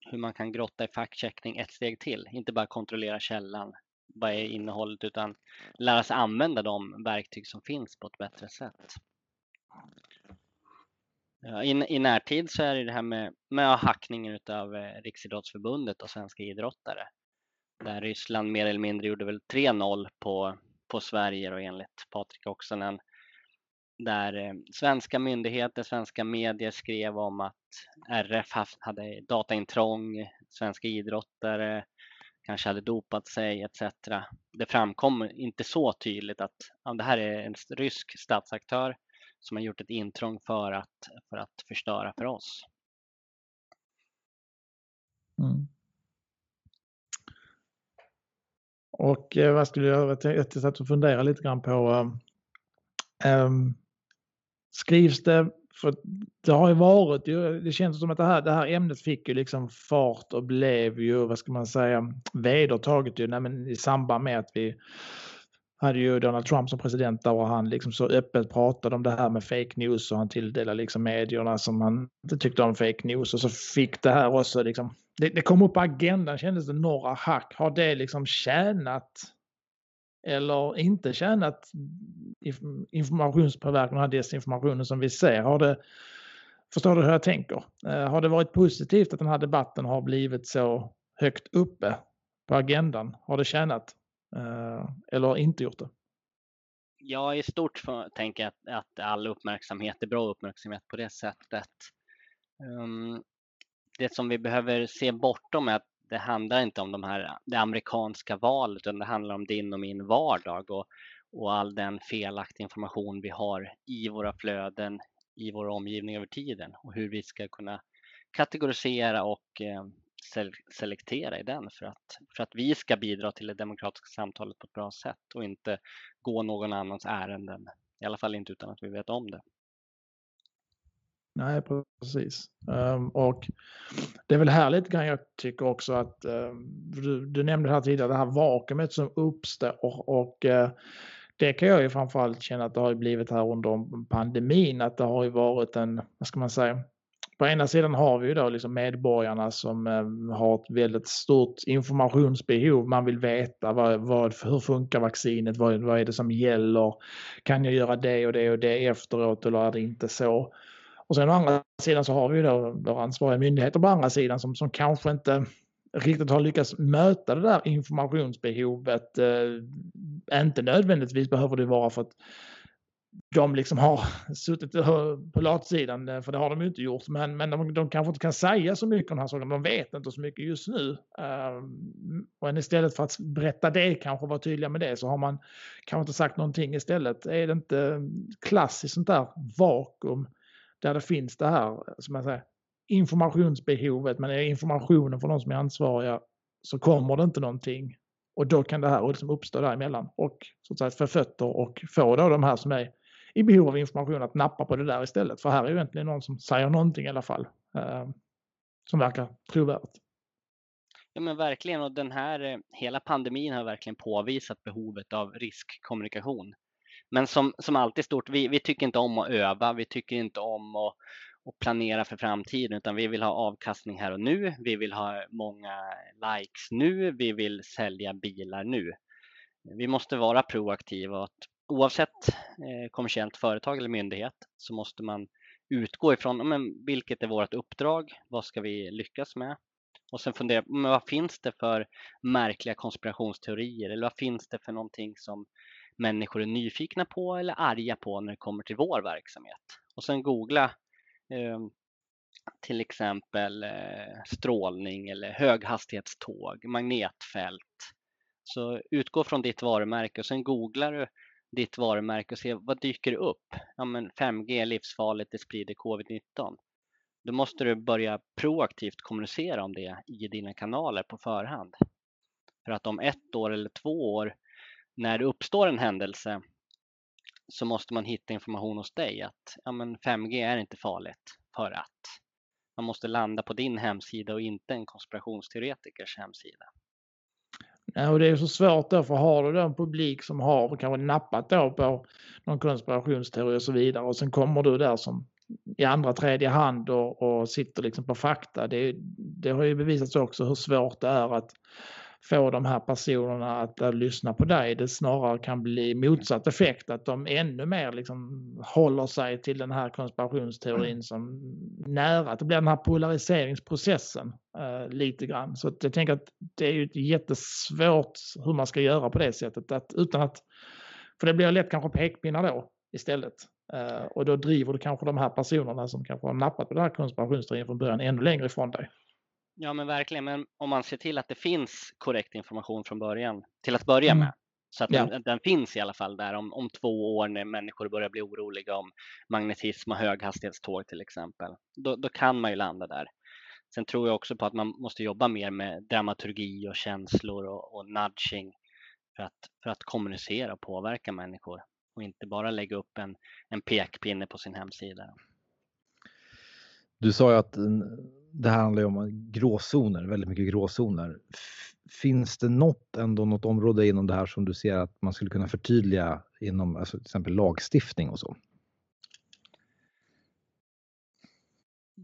hur man kan grotta i faktcheckning ett steg till. Inte bara kontrollera källan, vad är innehållet, utan lära sig använda de verktyg som finns på ett bättre sätt. I, I närtid så är det det här med, med hackningen av eh, Riksidrottsförbundet och svenska idrottare. Där Ryssland mer eller mindre gjorde väl 3-0 på, på Sverige och enligt Patrik Oksanen där eh, svenska myndigheter, svenska medier skrev om att RF hade dataintrång, svenska idrottare kanske hade dopat sig etc. Det framkom inte så tydligt att ja, det här är en rysk statsaktör som har gjort ett intrång för att, för att förstöra för oss. Mm. Och eh, vad skulle jag, jag satt och fundera lite grann på um, skrivs det, för det har ju varit, det känns som att det här, det här ämnet fick ju liksom fart och blev ju, vad ska man säga, vedertaget ju nej, i samband med att vi hade ju Donald Trump som president där och han liksom så öppet pratade om det här med fake news och han tilldelade liksom medierna som han inte tyckte om fake news och så fick det här också liksom, det, det kom upp på agendan kändes det några hack. Har det liksom tjänat eller inte tjänat informationspåverkan och desinformationen som vi ser? Har det, förstår du hur jag tänker? Eh, har det varit positivt att den här debatten har blivit så högt uppe på agendan? Har det tjänat eh, eller inte gjort det? Ja, i stort för, tänker jag att, att all uppmärksamhet är bra uppmärksamhet på det sättet. Um, det som vi behöver se bortom är att det handlar inte om de här, det amerikanska valet utan det handlar om din och min vardag och, och all den felaktiga information vi har i våra flöden, i vår omgivning över tiden och hur vi ska kunna kategorisera och eh, selektera i den för att, för att vi ska bidra till det demokratiska samtalet på ett bra sätt och inte gå någon annans ärenden I alla fall inte utan att vi vet om det. Nej, precis. Um, och det är väl här lite grann jag tycker också att um, du, du, nämnde här tidigare det här vakuumet som uppstår och, och uh, det kan jag ju framförallt känna att det har blivit här under pandemin att det har ju varit en, vad ska man säga, på ena sidan har vi ju då liksom medborgarna som eh, har ett väldigt stort informationsbehov. Man vill veta vad, vad, hur funkar vaccinet, vad, vad är det som gäller? Kan jag göra det och det och det efteråt eller är det inte så? Och sen å andra sidan så har vi ju då våra ansvariga myndigheter på andra sidan som, som kanske inte riktigt har lyckats möta det där informationsbehovet. Eh, inte nödvändigtvis behöver det vara för att de liksom har suttit på latsidan, eh, för det har de ju inte gjort, men, men de, de kanske inte kan säga så mycket om de här sakerna. De vet inte så mycket just nu. Eh, um, och istället för att berätta det, kanske vara tydliga med det, så har man kanske inte sagt någonting istället. Är det inte klassiskt sånt där vakuum där det finns det här, som jag säger, informationsbehovet, men är informationen från de som är ansvariga så kommer det inte någonting. Och då kan det här liksom uppstå däremellan och så att säga för fötter och få då de här som är i behov av information att nappa på det där istället. För här är ju egentligen någon som säger någonting i alla fall eh, som verkar trovärdigt. Ja men verkligen och den här eh, hela pandemin har verkligen påvisat behovet av riskkommunikation. Men som, som alltid stort, vi, vi tycker inte om att öva, vi tycker inte om att, att planera för framtiden utan vi vill ha avkastning här och nu. Vi vill ha många likes nu, vi vill sälja bilar nu. Vi måste vara proaktiva och att oavsett eh, kommersiellt företag eller myndighet så måste man utgå ifrån men, vilket är vårt uppdrag, vad ska vi lyckas med? Och sen fundera, men vad finns det för märkliga konspirationsteorier eller vad finns det för någonting som människor är nyfikna på eller arga på när det kommer till vår verksamhet? Och sen googla eh, till exempel eh, strålning eller höghastighetståg, magnetfält. Så utgå från ditt varumärke och sen googlar du ditt varumärke och se vad dyker upp? Ja, men 5G är livsfarligt, det sprider covid-19. Då måste du börja proaktivt kommunicera om det i dina kanaler på förhand. För att om ett år eller två år när det uppstår en händelse så måste man hitta information hos dig att ja, men 5G är inte farligt för att man måste landa på din hemsida och inte en konspirationsteoretikers hemsida. Ja, Och det är så svårt då, för har du då en publik som har kanske nappat då på någon konspirationsteori och så vidare och sen kommer du där som i andra, tredje hand och, och sitter liksom på fakta. Det, det har ju bevisats också hur svårt det är att få de här personerna att, att lyssna på dig. Det snarare kan bli motsatt effekt, att de ännu mer liksom håller sig till den här konspirationsteorin mm. som nära. Att det blir den här polariseringsprocessen eh, lite grann. Så jag tänker att det är ju jättesvårt hur man ska göra på det sättet. Att, utan att, för det blir lätt kanske pekpinnar då istället. Uh, och då driver du kanske de här personerna som kanske har nappat på den här konspirationsteorin från början ännu längre ifrån dig. Ja men verkligen, men om man ser till att det finns korrekt information från början till att börja mm. med. Så att ja. den, den, finns i alla fall där om, om två år när människor börjar bli oroliga om magnetism och höghastighetståg till exempel. Då, då kan man ju landa där. Sen tror jag också på att man måste jobba mer med dramaturgi och känslor och, och nudging för att, för att kommunicera och påverka människor och inte bara lägga upp en, en pekpinne på sin hemsida. Du sa ju att det här handlar ju om gråzoner, väldigt mycket gråzoner. Finns det något, ändå något område inom det här som du ser att man skulle kunna förtydliga inom alltså till exempel lagstiftning och så?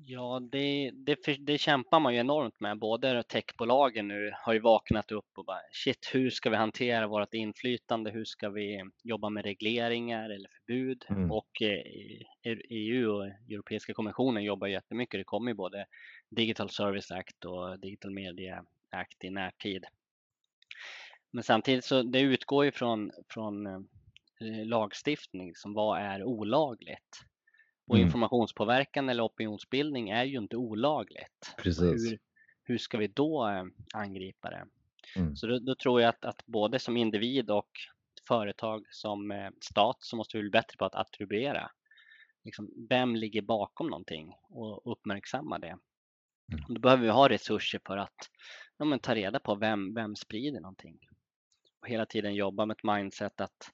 Ja, det, det, det, kämpar man ju enormt med. Både techbolagen nu har ju vaknat upp och bara shit, hur ska vi hantera vårt inflytande? Hur ska vi jobba med regleringar eller förbud? Mm. Och EU och Europeiska kommissionen jobbar jättemycket. Det kommer ju både Digital Service Act och Digital Media Act i närtid. Men samtidigt så det utgår ju från, från eh, lagstiftning som vad är olagligt? Och mm. informationspåverkan eller opinionsbildning är ju inte olagligt. Hur, hur ska vi då eh, angripa det? Mm. Så då, då, tror jag att, att både som individ och företag som eh, stat så måste vi bli bättre på att attribuera. Liksom, vem ligger bakom någonting och uppmärksamma det. Mm. Då behöver vi ha resurser för att ja, men, ta reda på vem, vem sprider någonting. Och hela tiden jobba med ett mindset att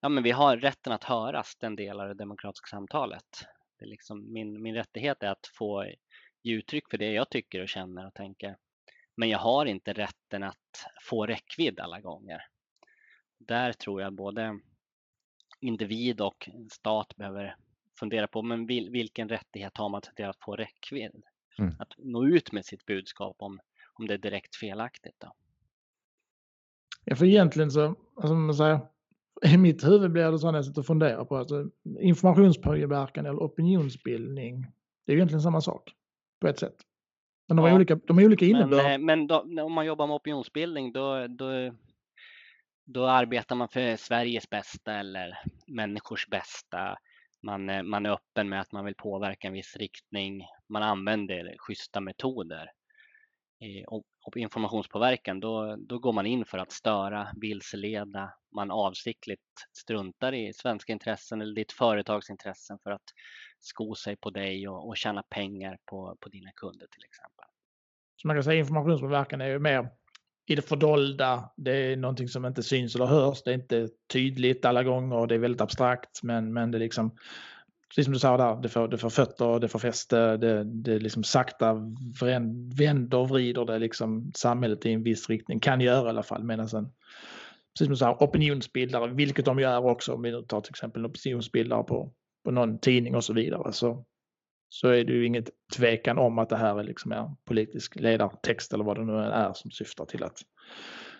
ja, men vi har rätten att höras, den del av det demokratiska samtalet. Det är liksom min, min rättighet är att få ge uttryck för det jag tycker och känner och tänker. Men jag har inte rätten att få räckvidd alla gånger. Där tror jag både individ och stat behöver fundera på men vilken rättighet har man till att få räckvidd? Mm. Att nå ut med sitt budskap om, om det är direkt felaktigt. Då. Ja, för egentligen så, alltså man säger, i mitt huvud blir det så när jag sitter och funderar på alltså, informationspåverkan eller opinionsbildning. Det är egentligen samma sak på ett sätt. Men de ja, olika, de har olika innebörd. Men, men då, om man jobbar med opinionsbildning då, då, då arbetar man för Sveriges bästa eller människors bästa. Man, man är öppen med att man vill påverka en viss riktning. Man använder schyssta metoder och informationspåverkan, då, då går man in för att störa, vilseleda, man avsiktligt struntar i svenska intressen eller ditt företags intressen för att sko sig på dig och, och tjäna pengar på, på dina kunder till exempel. Så man kan säga informationspåverkan är ju mer i det fördolda. Det är någonting som inte syns eller hörs. Det är inte tydligt alla gånger. Det är väldigt abstrakt, men, men det liksom precis som du sa där, det får, det får fötter, det får fäste, det, det liksom sakta vänder och vrider det liksom samhället i en viss riktning, kan göra i alla fall. Medan sen, precis som du sa, opinionsbildare, vilket de gör också, om vi tar till exempel en opinionsbildare på, på någon tidning och så vidare, så, så är det ju inget tvekan om att det här är liksom en politisk ledartext eller vad det nu är som syftar till att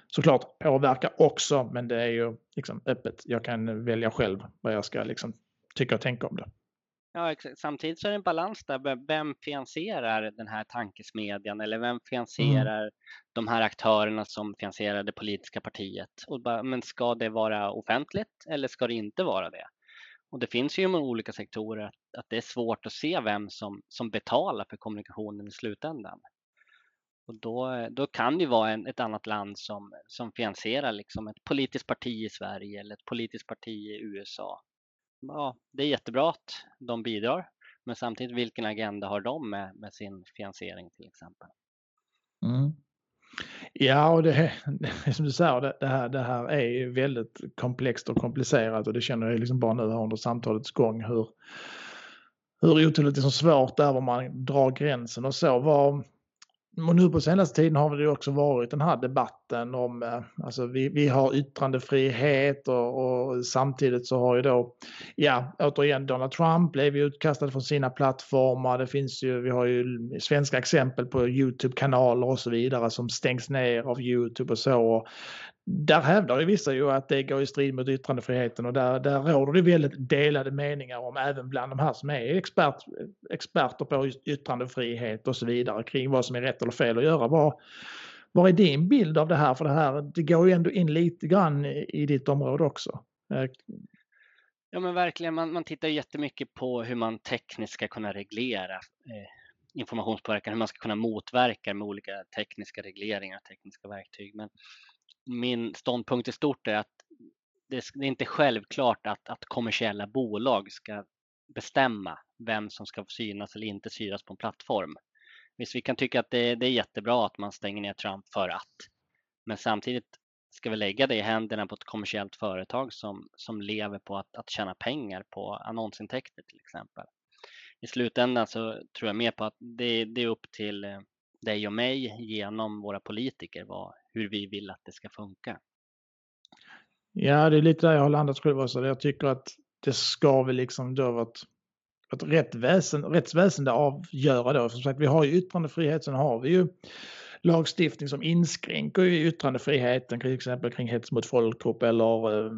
såklart påverka också, men det är ju liksom öppet. Jag kan välja själv vad jag ska liksom tycka och tänka om det. Ja, samtidigt så är det en balans där. Vem finansierar den här tankesmedjan eller vem finansierar mm. de här aktörerna som finansierar det politiska partiet? Och bara, men ska det vara offentligt eller ska det inte vara det? Och det finns ju i olika sektorer att, att det är svårt att se vem som, som betalar för kommunikationen i slutändan. Och då, då kan det vara en, ett annat land som, som finansierar liksom ett politiskt parti i Sverige eller ett politiskt parti i USA ja, det är jättebra att de bidrar, men samtidigt vilken agenda har de med, med sin finansiering till exempel? Mm. Ja, och det, (laughs) som du säger, det, det, här, det här är väldigt komplext och komplicerat och det känner jag liksom bara nu under samtalets gång hur, hur otroligt liksom svårt det är var man drar gränsen och så. Var, och nu på senaste tiden har det också varit den här debatten om, eh, alltså vi, vi har yttrandefrihet och, och, samtidigt så har ju då, ja återigen Donald Trump blev ju utkastad från sina plattformar. Det finns ju, vi har ju svenska exempel på Youtube-kanaler och så vidare som stängs ner av Youtube och så där hävdar ju vissa ju att det går i strid mot yttrandefriheten och där, där råder det väldigt delade meningar om även bland de här som är expert, experter på yttrandefrihet och så vidare kring vad som är rätt eller fel att göra. Vad, vad är din bild av det här? För det här det går ju ändå in lite grann i ditt område också. Eh, ja men verkligen, man, man tittar jättemycket på hur man tekniskt ska kunna reglera eh, informationspåverkan, hur man ska kunna motverka med olika tekniska regleringar, tekniska verktyg. Men min ståndpunkt i stort är att det är inte självklart att, att kommersiella bolag ska bestämma vem som ska synas eller inte synas på en plattform. Visst, vi kan tycka att det, det är jättebra att man stänger ner Trump för att, men samtidigt ska vi lägga det i händerna på ett kommersiellt företag som, som lever på att, att tjäna pengar på annonsintäkter till exempel. I slutändan så tror jag mer på att det, det är upp till eh, dig och mig genom våra politiker vad, hur vi vill att det ska funka. Ja, det är lite där jag har landat själv också. Jag tycker att det ska väl liksom då vara ett, rättväsen, rättsväsende avgöra då. Som sagt, vi har ju yttrandefrihet, sen har vi ju lagstiftning som inskränker ju yttrandefriheten till exempel kring hets mot folkgrupp eller eh,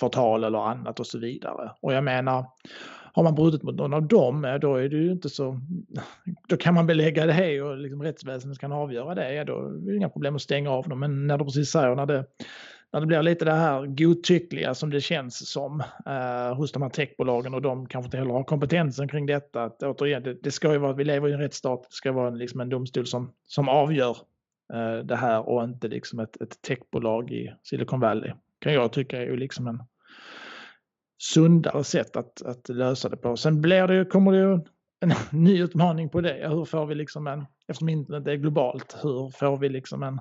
förtal eller annat och så vidare. Och jag menar, har man brutit mot någon av dem, då är det ju inte så... Då kan man belägga det och liksom rättsväsendet kan avgöra det. Ja, då är det inga problem att stänga av dem. Men när du precis säger när det, när det blir lite det här godtyckliga som det känns som eh, hos de här techbolagen och de kanske inte heller har kompetensen kring detta. Att, återigen, det, det ska ju vara, vi lever i en rättsstat, det ska vara liksom en domstol som, som avgör eh, det här och inte liksom ett, ett techbolag i Silicon Valley. Kan jag tycka är ju liksom en sundare sätt att, att lösa det på. Sen blir det, kommer det ju en (laughs) ny utmaning på det. Hur får vi liksom en, eftersom internet är globalt, hur får vi liksom en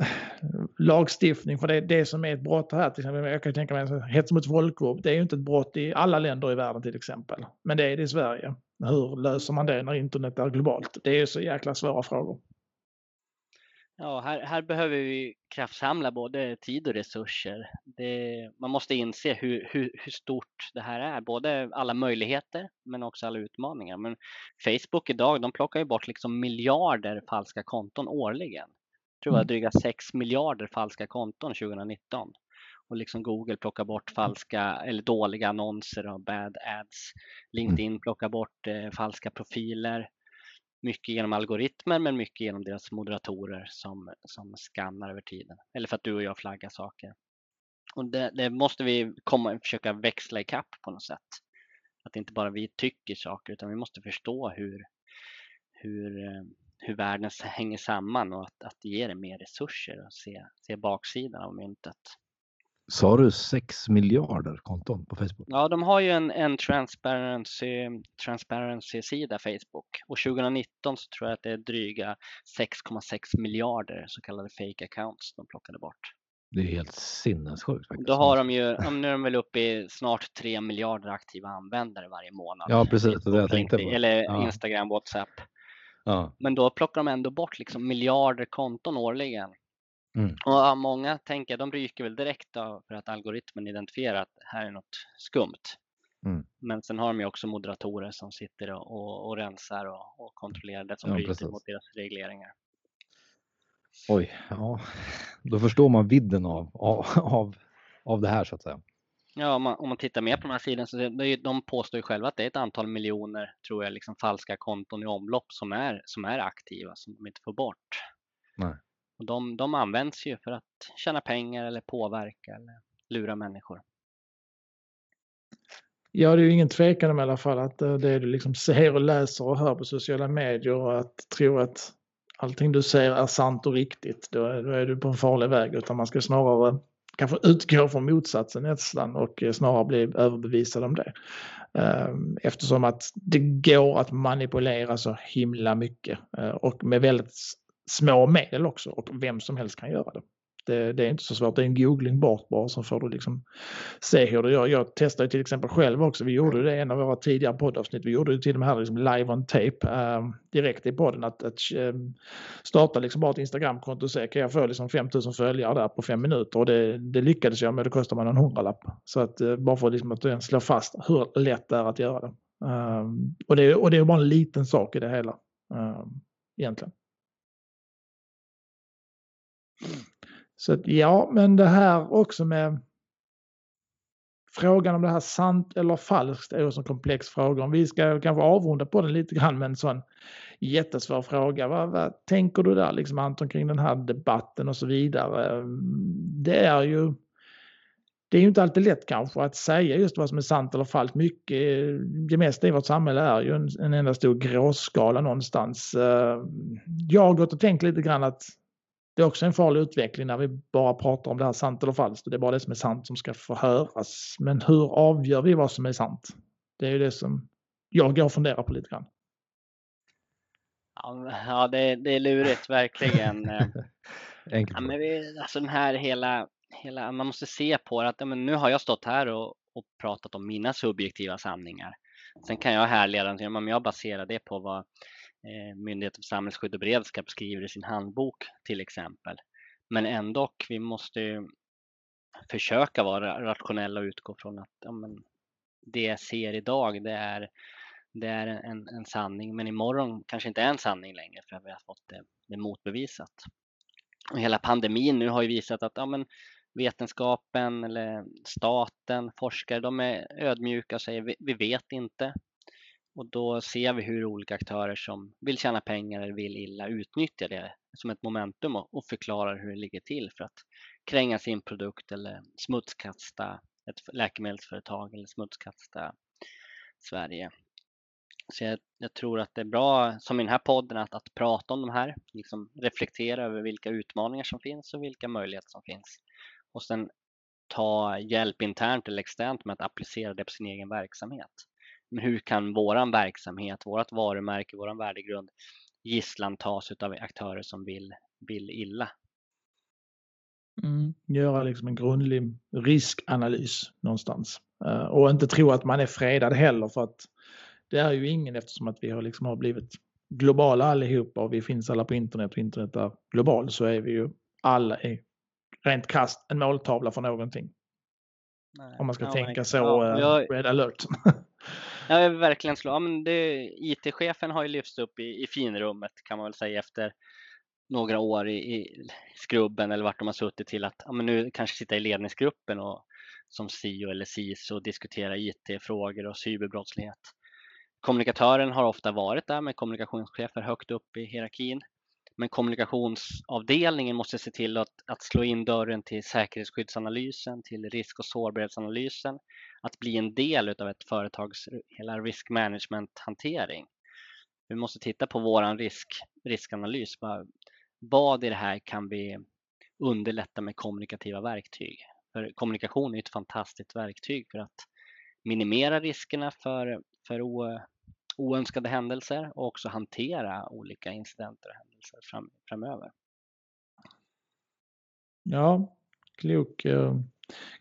eh, lagstiftning för det, det som är ett brott här, till exempel, jag kan tänka mig hets mot folkgrupp, det är ju inte ett brott i alla länder i världen till exempel. Men det är det i Sverige. Hur löser man det när internet är globalt? Det är ju så jäkla svåra frågor. Ja, här, här behöver vi kraftsamla både tid och resurser. Det, man måste inse hur, hur, hur stort det här är, både alla möjligheter men också alla utmaningar. Men Facebook idag, de plockar ju bort liksom miljarder falska konton årligen. Jag tror det var dryga 6 miljarder falska konton 2019. Och liksom Google plockar bort falska eller dåliga annonser och bad ads. LinkedIn plockar bort eh, falska profiler mycket genom algoritmer men mycket genom deras moderatorer som, som skannar över tiden. Eller för att du och jag flaggar saker. Och det, det måste vi komma, försöka växla i kapp på något sätt. Att inte bara vi tycker saker utan vi måste förstå hur, hur, eh, hur världen hänger samman och att, att ge det mer resurser och se, se baksidan av myntet. Sa du 6 miljarder konton på Facebook? Ja, de har ju en, en transparency, transparency-sida Facebook och 2019 så tror jag att det är dryga 6,6 miljarder så kallade fake accounts de plockade bort. Det är helt sinnessjukt. Faktiskt. Då har de ju, nu är de väl uppe i snart 3 miljarder aktiva användare varje månad. Ja, precis. Det jag tänkte på. Eller ja. Instagram, WhatsApp. Ja. Men då plockar de ändå bort liksom miljarder konton årligen. Mm. Och många tänker, de ryker väl direkt då för att algoritmen identifierar att här är något skumt. Mm. Men sen har de ju också moderatorer som sitter och, och, och rensar och, och, kontrollerar det som ja, bryter precis. mot deras regleringar. Oj, ja, då förstår man vidden av, av, av det här så att säga. Ja, om man, om man tittar mer på de här sidorna så det, de påstår ju själva att det är ett antal miljoner, tror jag, liksom falska konton i omlopp som är, som är aktiva, som de inte får bort. Nej. Och de, de används ju för att tjäna pengar eller påverka eller lura människor. Ja, det är ju ingen tvekan om i alla fall att eh, det du liksom ser och läser och hör på sociala medier och att tro att allting du ser är sant och riktigt, då är, då är du på en farlig väg. Utan man ska snarare kanske utgå från motsatsen nästan och eh, snarare bli överbevisad om det. Ehm, eftersom att det går att manipulera så himla mycket eh, och med väldigt små medel också och vem som helst kan göra det. Det, det, är inte så svårt, det är en googling bort bara så får du liksom se hur du gör. Jag testade till exempel själv också, vi gjorde det i en av våra tidigare poddavsnitt, vi gjorde det till och med här liksom live on tape äh, direkt i podden att, att ehm, starta liksom bara ett Instagramkonto och se kan jag få liksom 5000 följare där på fem minuter och det, det lyckades jag med, det kostar man en hundralapp. Så att eh, bara för liksom att slå fast hur lätt det är att göra det. Ehm, och, det och det är bara en liten sak i det hela egentligen. Så att, ja, men det här också med frågan om det här sant eller falskt är också en komplex fråga. Om vi ska kanske avrunda på den lite grann med en sån jättesvår fråga. Vad, vad tänker du där liksom Anton kring den här debatten och så vidare? Det är ju det är ju inte alltid lätt kanske att säga just vad som är sant eller falskt. Mycket, det mesta i vårt samhälle är ju en, en enda stor gråskala någonstans. Eh, jag har gått och tänkt lite grann att det är också en farlig utveckling när vi bara pratar om det här sant eller falskt och det är bara det som är sant som ska få höras. Men hur avgör vi vad som är sant? Det är ju det som jag går och funderar på lite grann. Ja, det, det är lurigt verkligen. (laughs) ja, men vi, alltså den här hela, hela, man måste se på det att ja, men nu har jag stått här och, och pratat om mina subjektiva sanningar. Sen kan jag härleda till, men jag baserar det på vad Eh, Myndigheten för samhällsskydd och beredskap skriver i sin handbok till exempel. Men ändå, vi måste försöka vara rationella och utgå från att ja, men, det jag ser idag det är, det är en, en sanning men imorgon kanske inte är en sanning längre för att vi har fått det, det motbevisat. Och hela pandemin nu har ju visat att ja, men, vetenskapen eller staten, forskare, de är ödmjuka och säger vi, vi vet inte. Och då ser vi hur olika aktörer som vill tjäna pengar eller vill illa utnyttjar det som ett momentum och förklarar hur det ligger till för att kränga sin produkt eller smutskasta ett läkemedelsföretag eller smutskasta Sverige. Så jag, jag, tror att det är bra, som i den här podden, att, att prata om de här, liksom reflektera över vilka utmaningar som finns och vilka möjligheter som finns. Och sen ta hjälp internt eller externt med att applicera det på sin egen verksamhet. Hur kan våran verksamhet, vårt varumärke, våran värdegrund gisslan tas av aktörer som vill, vill illa? Mm, göra liksom en grundlig riskanalys någonstans. Uh, och inte tro att man är fredad heller för att det är ju ingen eftersom att vi har, liksom har blivit globala allihopa och vi finns alla på internet och internet är global så är vi ju alla i rent kast en måltavla för någonting. Nej, Om man ska ja, tänka så, ja, jag, red alert. (laughs) Ja, verkligen slå, ja, men IT-chefen har ju lyfts upp i, i finrummet kan man väl säga efter några år i, i skrubben eller vart de har suttit till att ja, men nu kanske sitta i ledningsgruppen och som CEO eller CISO och diskutera IT-frågor och cyberbrottslighet. Kommunikatören har ofta varit där med kommunikationschefer högt upp i hierarkin. Men kommunikationsavdelningen måste se till att, att slå in dörren till säkerhetsskyddsanalysen, till risk och sårbarhetsanalysen, att bli en del av ett företags hela risk management-hantering. Vi måste titta på våran risk, riskanalys. Vad, vad i det här kan vi underlätta med kommunikativa verktyg? För kommunikation är ett fantastiskt verktyg för att minimera riskerna för, för oönskade händelser och också hantera olika incidenter och händelser händelser fram, framöver. Ja, klok, eh,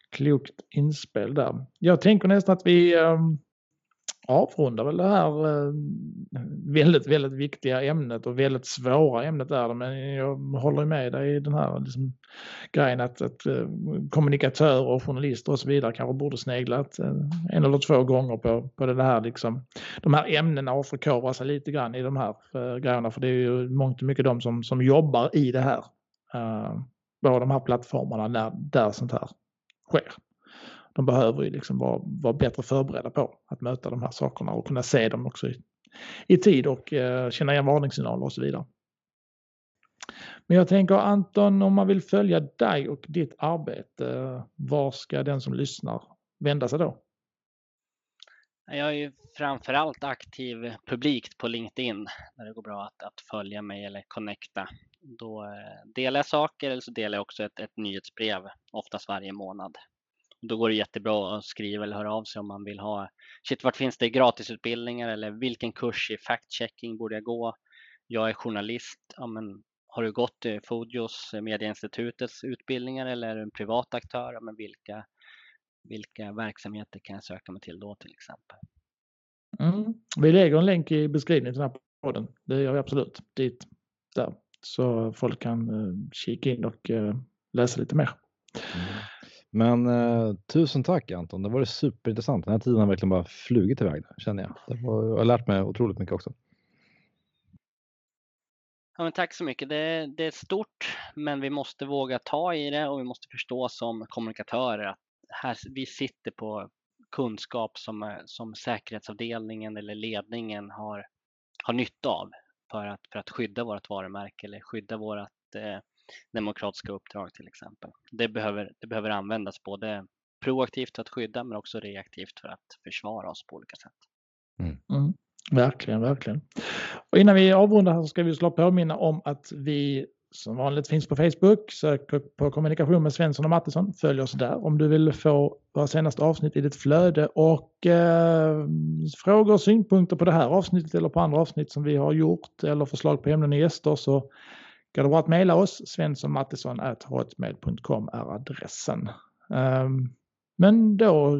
klokt inspel där. Jag tänker nästan att vi um avrundar väl det här eh, väldigt, väldigt viktiga ämnet och väldigt svåra ämnet är det. Men jag håller med dig i den här liksom, grejen att, att eh, kommunikatörer och journalister och så vidare kanske borde sneglat eh, en eller två gånger på, på det här liksom, de här ämnena och förkovra sig lite grann i de här eh, grejerna. För det är ju mångt och mycket de som, som jobbar i det här. Eh, på de här plattformarna när, där sånt här sker de behöver ju liksom vara, vara bättre förberedda på att möta de här sakerna och kunna se dem också i, i tid och eh, känna igen varningssignaler och så vidare. Men jag tänker Anton, om man vill följa dig och ditt arbete, var ska den som lyssnar vända sig då? Jag är ju framförallt aktiv publikt på LinkedIn där det går bra att, att följa mig eller connecta. Då eh, delar jag saker eller så delar jag också ett, ett nyhetsbrev, oftast varje månad då går det jättebra att skriva eller höra av sig om man vill ha shit, vart finns det gratisutbildningar eller vilken kurs i fact-checking borde jag gå? Jag är journalist. Ja, men har du gått Fodios, Medieinstitutets utbildningar eller är du en privat aktör? Ja, men vilka, vilka verksamheter kan jag söka mig till då till exempel? Mm. Vi lägger en länk i beskrivningen till den här podden. Det gör vi absolut dit där så folk kan uh, kika in och uh, läsa lite mer. Mm. Men eh, tusen tack Anton, det var superintressant. Den här tiden har verkligen bara flugit iväg känner jag. Det var, jag har lärt mig otroligt mycket också. Ja, men tack så mycket. Det, det, är stort, men vi måste våga ta i det och vi måste förstå som kommunikatörer att här, vi sitter på kunskap som, eh, som säkerhetsavdelningen eller ledningen har, har nytta av för att, för att skydda vårt varumärke eller skydda vårt eh, demokratiska uppdrag till exempel. Det behöver, det behöver användas både proaktivt för att skydda men också reaktivt för att försvara oss på olika sätt. Mm. Mm. Verkligen, verkligen. Och innan vi avrundar här så ska vi slå påminna om att vi som vanligt finns på Facebook. Sök på kommunikation med Svensson och Mattisson. Följ oss där om du vill få våra senaste avsnitt i ditt flöde och eh, frågor och synpunkter på det här avsnittet eller på andra avsnitt som vi har gjort eller förslag på ämnen och gäster så Går det bra att mejla oss? svenssonmattisson.hotmail.com är adressen. Um, men då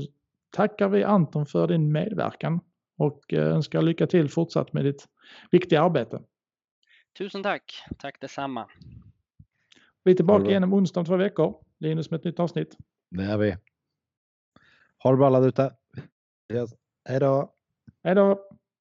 tackar vi Anton för din medverkan och eh, önskar lycka till fortsatt med ditt viktiga arbete. Tusen tack. Tack detsamma. Vi är tillbaka igen om onsdag om två veckor. Linus med ett nytt avsnitt. Det är vi. Ha det bra alla ute. Hej då. Hej då.